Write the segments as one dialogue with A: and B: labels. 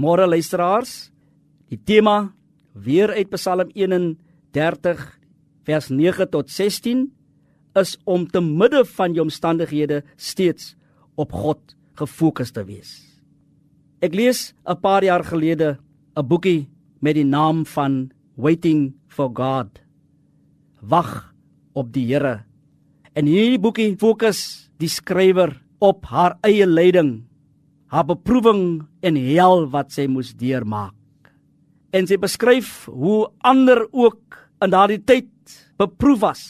A: Môre luisteraars, die tema weer uit Psalm 31 vers 9 tot 16 is om te midde van jou omstandighede steeds op God gefokus te wees. Ek lees 'n paar jaar gelede 'n boekie met die naam van Waiting for God. Wag op die Here. En hierdie boekie fokus die skrywer op haar eie lyding haar beproewing en hel wat sy moes deurmaak. En sy beskryf hoe ander ook in daardie tyd beproef was.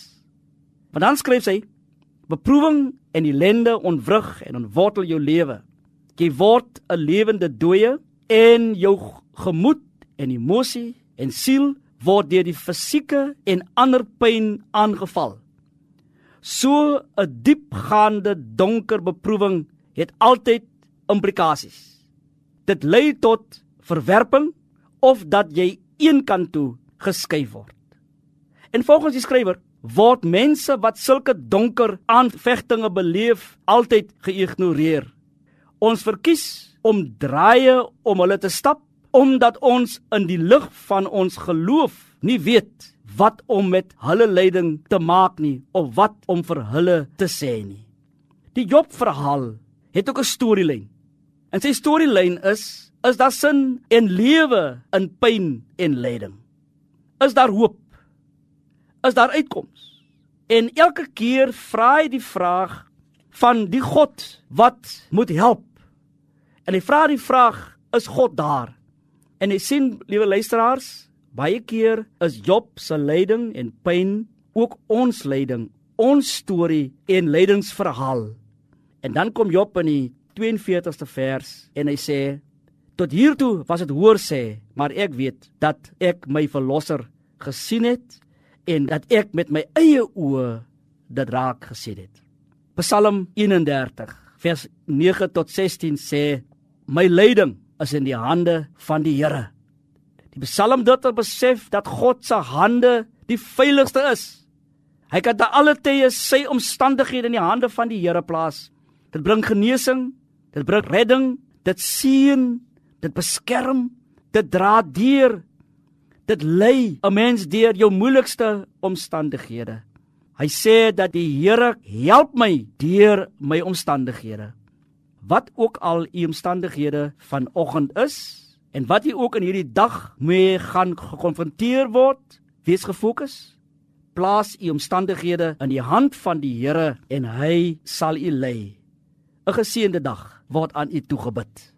A: Want dan skryf sy: Beproewing en ellende ontwrig en ontwortel jou lewe. Jy word 'n lewende dooie en jou gemoed en emosie en siel word deur die fisieke en ander pyn aangeval. So 'n diepgaande donker beproewing het altyd implikasies. Dit lei tot verwerping of dat jy een kant toe geskuif word. En volgens die skrywer word mense wat sulke donker aanvegtinge beleef altyd geïgnoreer. Ons verkies om draaie om hulle te stap omdat ons in die lig van ons geloof nie weet wat om met hulle lyding te maak nie of wat om vir hulle te sê nie. Die Job verhaal het ook 'n storielyn. En sy storielyn is is daar sin en lewe in pyn en lyding. Is daar hoop? Is daar uitkoms? En elke keer vra hy die vraag van die God wat moet help. En hy vra die vraag, is God daar? En jy sien, liewe luisteraars, baie keer is Job se lyding en pyn ook ons lyding, ons storie en lydingsverhaal. En dan kom Job in die 42ste vers en hy sê tot hiertoe was dit hoor sê maar ek weet dat ek my verlosser gesien het en dat ek met my eie oë dit raak gesien het. Psalm 31 vers 9 tot 16 sê my lyding is in die hande van die Here. Die psalmdigter besef dat God se hande die veiligste is. Hy kan te alle tye sy omstandighede in die hande van die Here plaas. Dit bring genesing, Dit bring redding, dit seën, dit beskerm, dit dra deur. Dit lei 'n mens deur jou moeilikste omstandighede. Hy sê dat die Here help my deur my omstandighede. Wat ook al u omstandighede vanoggend is en wat jy ook in hierdie dag mee gaan gekonfronteer word, wees gefokus. Plaas u omstandighede in die hand van die Here en hy sal u lei. 'n Geseënde dag word aan u toegebid.